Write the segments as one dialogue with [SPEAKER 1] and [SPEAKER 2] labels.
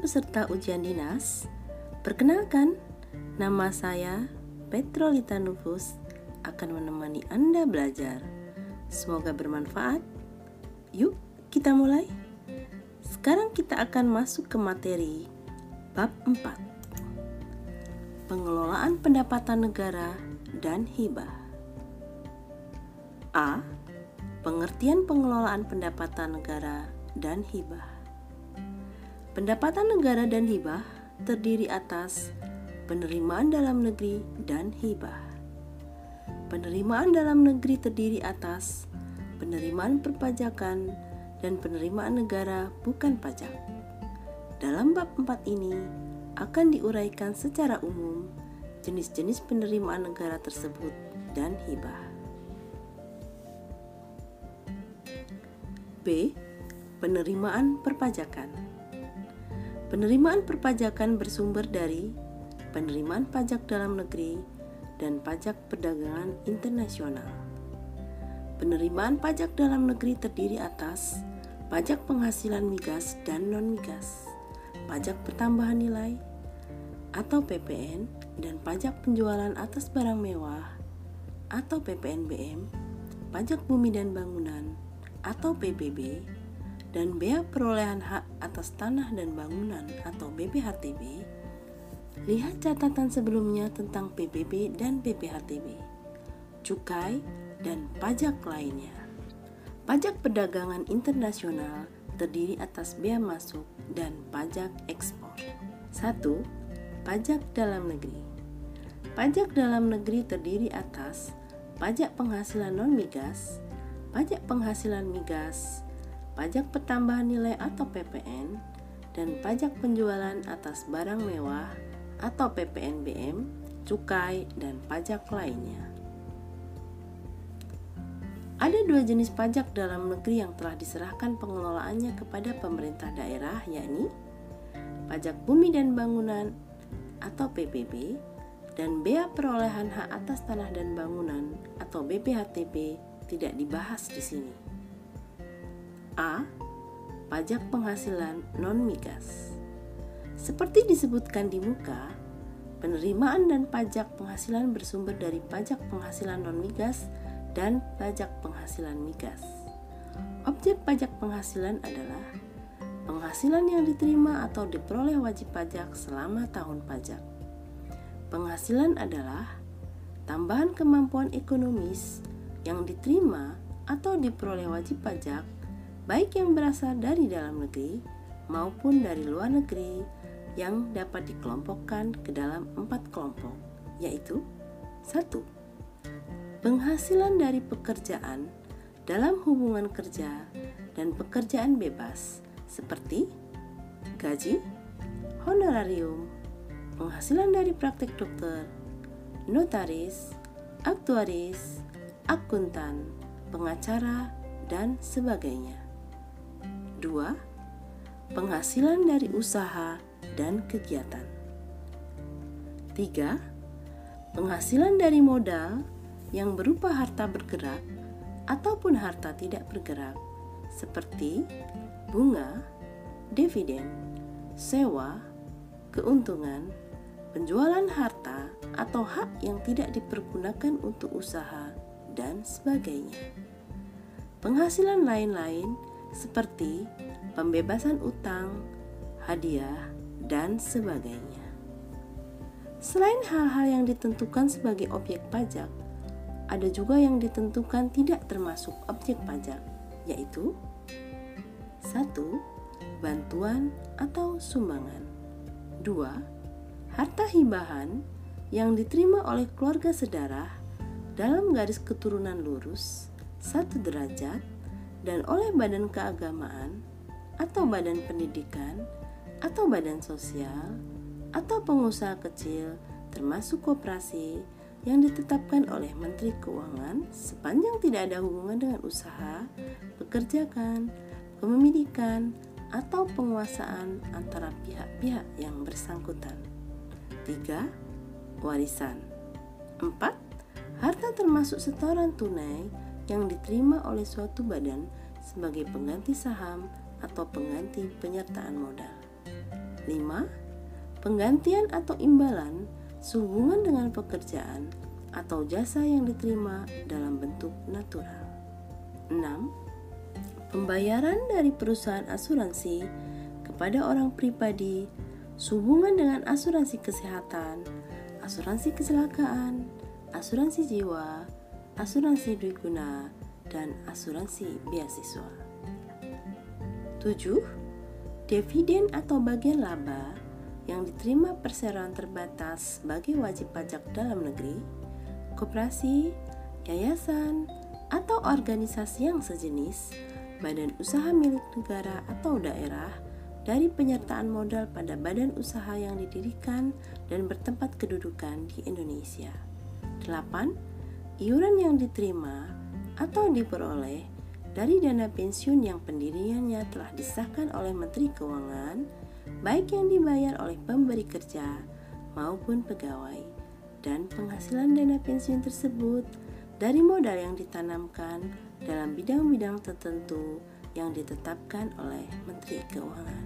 [SPEAKER 1] peserta ujian dinas, perkenalkan, nama saya Petrolita Nufus akan menemani Anda belajar. Semoga bermanfaat. Yuk, kita mulai. Sekarang kita akan masuk ke materi bab 4. Pengelolaan pendapatan negara dan hibah. A. Pengertian pengelolaan pendapatan negara dan hibah. Pendapatan negara dan hibah terdiri atas penerimaan dalam negeri dan hibah. Penerimaan dalam negeri terdiri atas penerimaan perpajakan dan penerimaan negara bukan pajak. Dalam bab 4 ini akan diuraikan secara umum jenis-jenis penerimaan negara tersebut dan hibah. B. Penerimaan perpajakan. Penerimaan perpajakan bersumber dari penerimaan pajak dalam negeri dan pajak perdagangan internasional. Penerimaan pajak dalam negeri terdiri atas pajak penghasilan migas dan non-migas, pajak pertambahan nilai atau PPN, dan pajak penjualan atas barang mewah atau PPNBM, pajak bumi dan bangunan atau PBB, dan bea perolehan hak atas tanah dan bangunan atau BPHTB Lihat catatan sebelumnya tentang PBB dan BPHTB, cukai, dan pajak lainnya. Pajak perdagangan internasional terdiri atas bea masuk dan pajak ekspor. 1. Pajak dalam negeri. Pajak dalam negeri terdiri atas pajak penghasilan non-migas, pajak penghasilan migas, pajak pertambahan nilai atau PPN, dan pajak penjualan atas barang mewah atau PPNBM, cukai, dan pajak lainnya. Ada dua jenis pajak dalam negeri yang telah diserahkan pengelolaannya kepada pemerintah daerah, yakni pajak bumi dan bangunan atau PBB dan bea perolehan hak atas tanah dan bangunan atau BPHTB tidak dibahas di sini. A. Pajak penghasilan non-migas. Seperti disebutkan di muka, penerimaan dan pajak penghasilan bersumber dari pajak penghasilan non-migas dan pajak penghasilan migas. Objek pajak penghasilan adalah penghasilan yang diterima atau diperoleh wajib pajak selama tahun pajak. Penghasilan adalah tambahan kemampuan ekonomis yang diterima atau diperoleh wajib pajak, baik yang berasal dari dalam negeri maupun dari luar negeri yang dapat dikelompokkan ke dalam empat kelompok, yaitu satu, Penghasilan dari pekerjaan dalam hubungan kerja dan pekerjaan bebas seperti gaji, honorarium, penghasilan dari praktek dokter, notaris, aktuaris, akuntan, pengacara, dan sebagainya. 2. Penghasilan dari usaha dan kegiatan. 3. Penghasilan dari modal yang berupa harta bergerak ataupun harta tidak bergerak seperti bunga, dividen, sewa, keuntungan, penjualan harta atau hak yang tidak dipergunakan untuk usaha dan sebagainya. Penghasilan lain-lain seperti pembebasan utang, hadiah, dan sebagainya. Selain hal-hal yang ditentukan sebagai objek pajak, ada juga yang ditentukan tidak termasuk objek pajak, yaitu 1. Bantuan atau sumbangan 2. Harta hibahan yang diterima oleh keluarga sedarah dalam garis keturunan lurus satu derajat dan oleh badan keagamaan atau badan pendidikan atau badan sosial atau pengusaha kecil termasuk koperasi yang ditetapkan oleh Menteri Keuangan sepanjang tidak ada hubungan dengan usaha, pekerjaan, kepemilikan, atau penguasaan antara pihak-pihak yang bersangkutan. 3. Warisan 4. Harta termasuk setoran tunai yang diterima oleh suatu badan sebagai pengganti saham atau pengganti penyertaan modal. 5. Penggantian atau imbalan sehubungan dengan pekerjaan atau jasa yang diterima dalam bentuk natural. 6. Pembayaran dari perusahaan asuransi kepada orang pribadi sehubungan dengan asuransi kesehatan, asuransi kecelakaan, asuransi jiwa, asuransi guna, dan asuransi beasiswa. 7. Dividen atau bagian laba yang diterima perseroan terbatas sebagai wajib pajak dalam negeri, koperasi, yayasan, atau organisasi yang sejenis, badan usaha milik negara atau daerah, dari penyertaan modal pada badan usaha yang didirikan dan bertempat kedudukan di Indonesia. 8. Iuran yang diterima atau diperoleh dari dana pensiun yang pendiriannya telah disahkan oleh Menteri Keuangan baik yang dibayar oleh pemberi kerja maupun pegawai, dan penghasilan dana pensiun tersebut dari modal yang ditanamkan dalam bidang-bidang tertentu yang ditetapkan oleh Menteri Keuangan.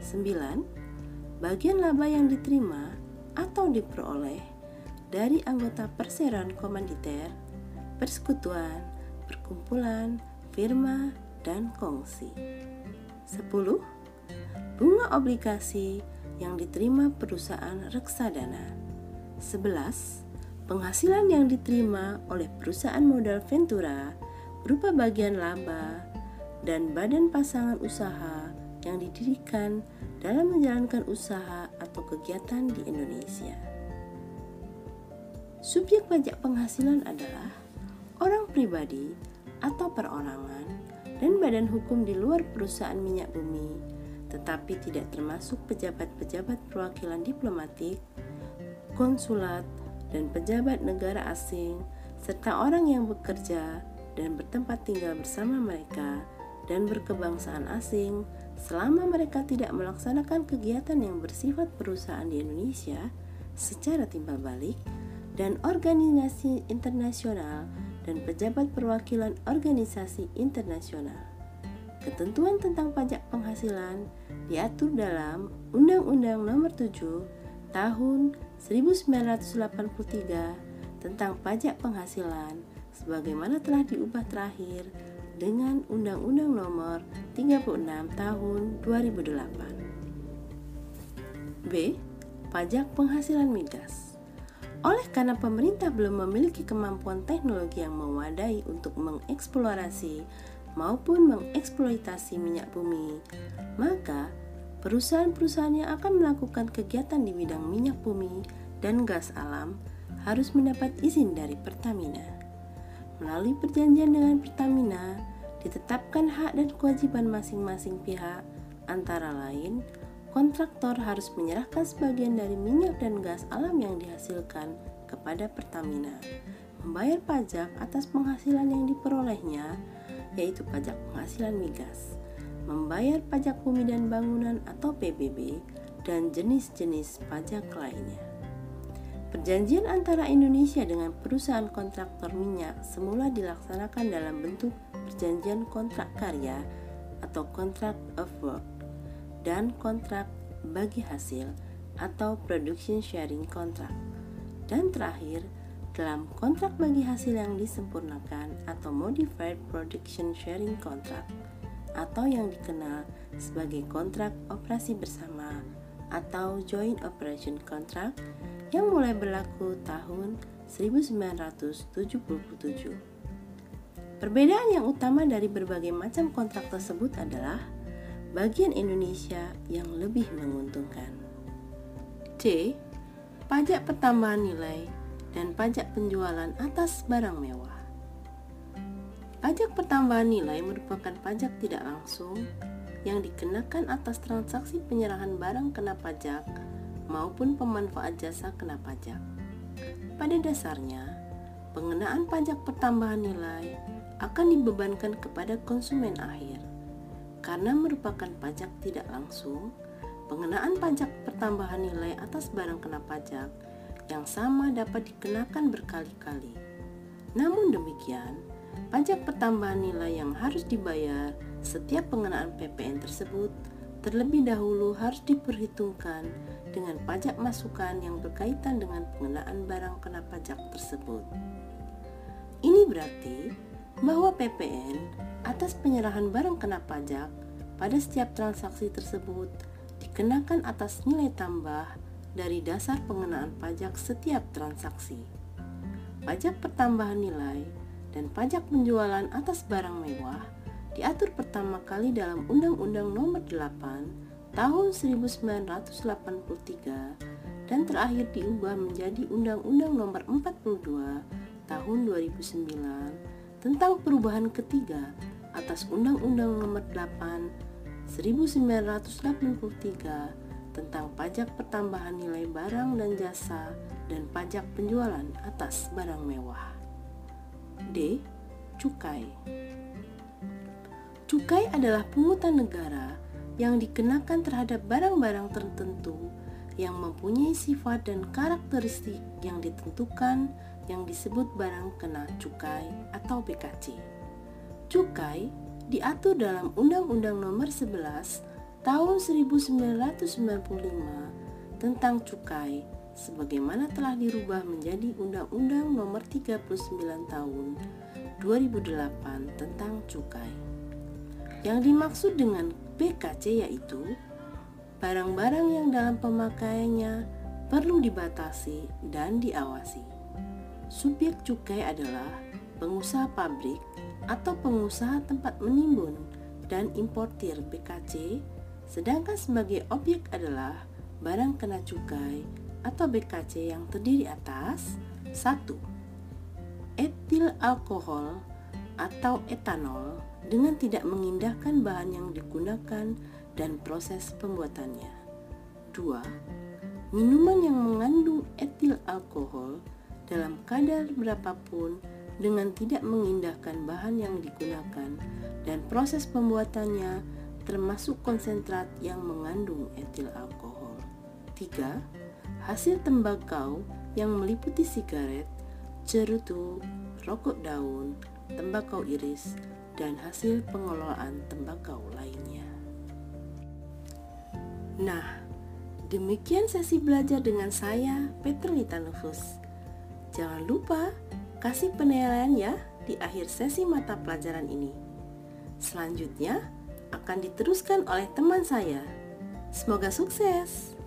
[SPEAKER 1] 9. Bagian laba yang diterima atau diperoleh dari anggota perseroan komanditer, persekutuan, perkumpulan, firma, dan kongsi. 10 bunga obligasi yang diterima perusahaan reksadana. 11. Penghasilan yang diterima oleh perusahaan modal Ventura berupa bagian laba dan badan pasangan usaha yang didirikan dalam menjalankan usaha atau kegiatan di Indonesia. Subjek pajak penghasilan adalah orang pribadi atau perorangan dan badan hukum di luar perusahaan minyak bumi tetapi tidak termasuk pejabat-pejabat perwakilan diplomatik, konsulat, dan pejabat negara asing, serta orang yang bekerja dan bertempat tinggal bersama mereka dan berkebangsaan asing selama mereka tidak melaksanakan kegiatan yang bersifat perusahaan di Indonesia secara timbal balik dan organisasi internasional dan pejabat perwakilan organisasi internasional. Ketentuan tentang pajak penghasilan diatur dalam Undang-Undang Nomor 7 Tahun 1983 tentang pajak penghasilan sebagaimana telah diubah terakhir dengan Undang-Undang Nomor 36 Tahun 2008. B. Pajak penghasilan migas. Oleh karena pemerintah belum memiliki kemampuan teknologi yang memadai untuk mengeksplorasi maupun mengeksploitasi minyak bumi, maka perusahaan-perusahaan yang akan melakukan kegiatan di bidang minyak bumi dan gas alam harus mendapat izin dari Pertamina. Melalui perjanjian dengan Pertamina, ditetapkan hak dan kewajiban masing-masing pihak, antara lain kontraktor harus menyerahkan sebagian dari minyak dan gas alam yang dihasilkan kepada Pertamina, membayar pajak atas penghasilan yang diperolehnya, yaitu pajak penghasilan migas, membayar pajak bumi dan bangunan atau PBB, dan jenis-jenis pajak lainnya. Perjanjian antara Indonesia dengan perusahaan kontraktor minyak semula dilaksanakan dalam bentuk perjanjian kontrak karya atau contract of work dan kontrak bagi hasil atau production sharing contract. Dan terakhir, dalam kontrak bagi hasil yang disempurnakan atau Modified Production Sharing Contract atau yang dikenal sebagai kontrak operasi bersama atau Joint Operation Contract yang mulai berlaku tahun 1977. Perbedaan yang utama dari berbagai macam kontrak tersebut adalah bagian Indonesia yang lebih menguntungkan. C. Pajak pertambahan nilai dan pajak penjualan atas barang mewah. Pajak pertambahan nilai merupakan pajak tidak langsung yang dikenakan atas transaksi penyerahan barang kena pajak maupun pemanfaat jasa kena pajak. Pada dasarnya, pengenaan pajak pertambahan nilai akan dibebankan kepada konsumen akhir. Karena merupakan pajak tidak langsung, pengenaan pajak pertambahan nilai atas barang kena pajak yang sama dapat dikenakan berkali-kali. Namun demikian, pajak pertambahan nilai yang harus dibayar setiap pengenaan PPN tersebut terlebih dahulu harus diperhitungkan dengan pajak masukan yang berkaitan dengan pengenaan barang kena pajak tersebut. Ini berarti bahwa PPN atas penyerahan barang kena pajak pada setiap transaksi tersebut dikenakan atas nilai tambah dari dasar pengenaan pajak setiap transaksi. Pajak pertambahan nilai dan pajak penjualan atas barang mewah diatur pertama kali dalam Undang-Undang Nomor 8 Tahun 1983 dan terakhir diubah menjadi Undang-Undang Nomor 42 Tahun 2009 tentang perubahan ketiga atas Undang-Undang Nomor 8 1983 tentang pajak pertambahan nilai barang dan jasa dan pajak penjualan atas barang mewah. D. Cukai Cukai adalah pungutan negara yang dikenakan terhadap barang-barang tertentu yang mempunyai sifat dan karakteristik yang ditentukan yang disebut barang kena cukai atau BKC. Cukai diatur dalam Undang-Undang Nomor 11 Tahun 1995 tentang cukai sebagaimana telah dirubah menjadi Undang-Undang Nomor 39 Tahun 2008 tentang cukai. Yang dimaksud dengan BKC yaitu barang-barang yang dalam pemakaiannya perlu dibatasi dan diawasi. Subjek cukai adalah pengusaha pabrik atau pengusaha tempat menimbun dan importir BKC, sedangkan sebagai objek adalah barang kena cukai atau BKC yang terdiri atas 1. Etil alkohol atau etanol dengan tidak mengindahkan bahan yang digunakan dan proses pembuatannya. 2. Minuman yang mengandung etil alkohol dalam kadar berapapun dengan tidak mengindahkan bahan yang digunakan dan proses pembuatannya termasuk konsentrat yang mengandung etil alkohol. 3. Hasil tembakau yang meliputi sigaret, cerutu, rokok daun, tembakau iris, dan hasil pengelolaan tembakau lainnya. Nah, demikian sesi belajar dengan saya, Petrolita Nufus. Jangan lupa kasih penilaian ya di akhir sesi mata pelajaran ini. Selanjutnya akan diteruskan oleh teman saya. Semoga sukses!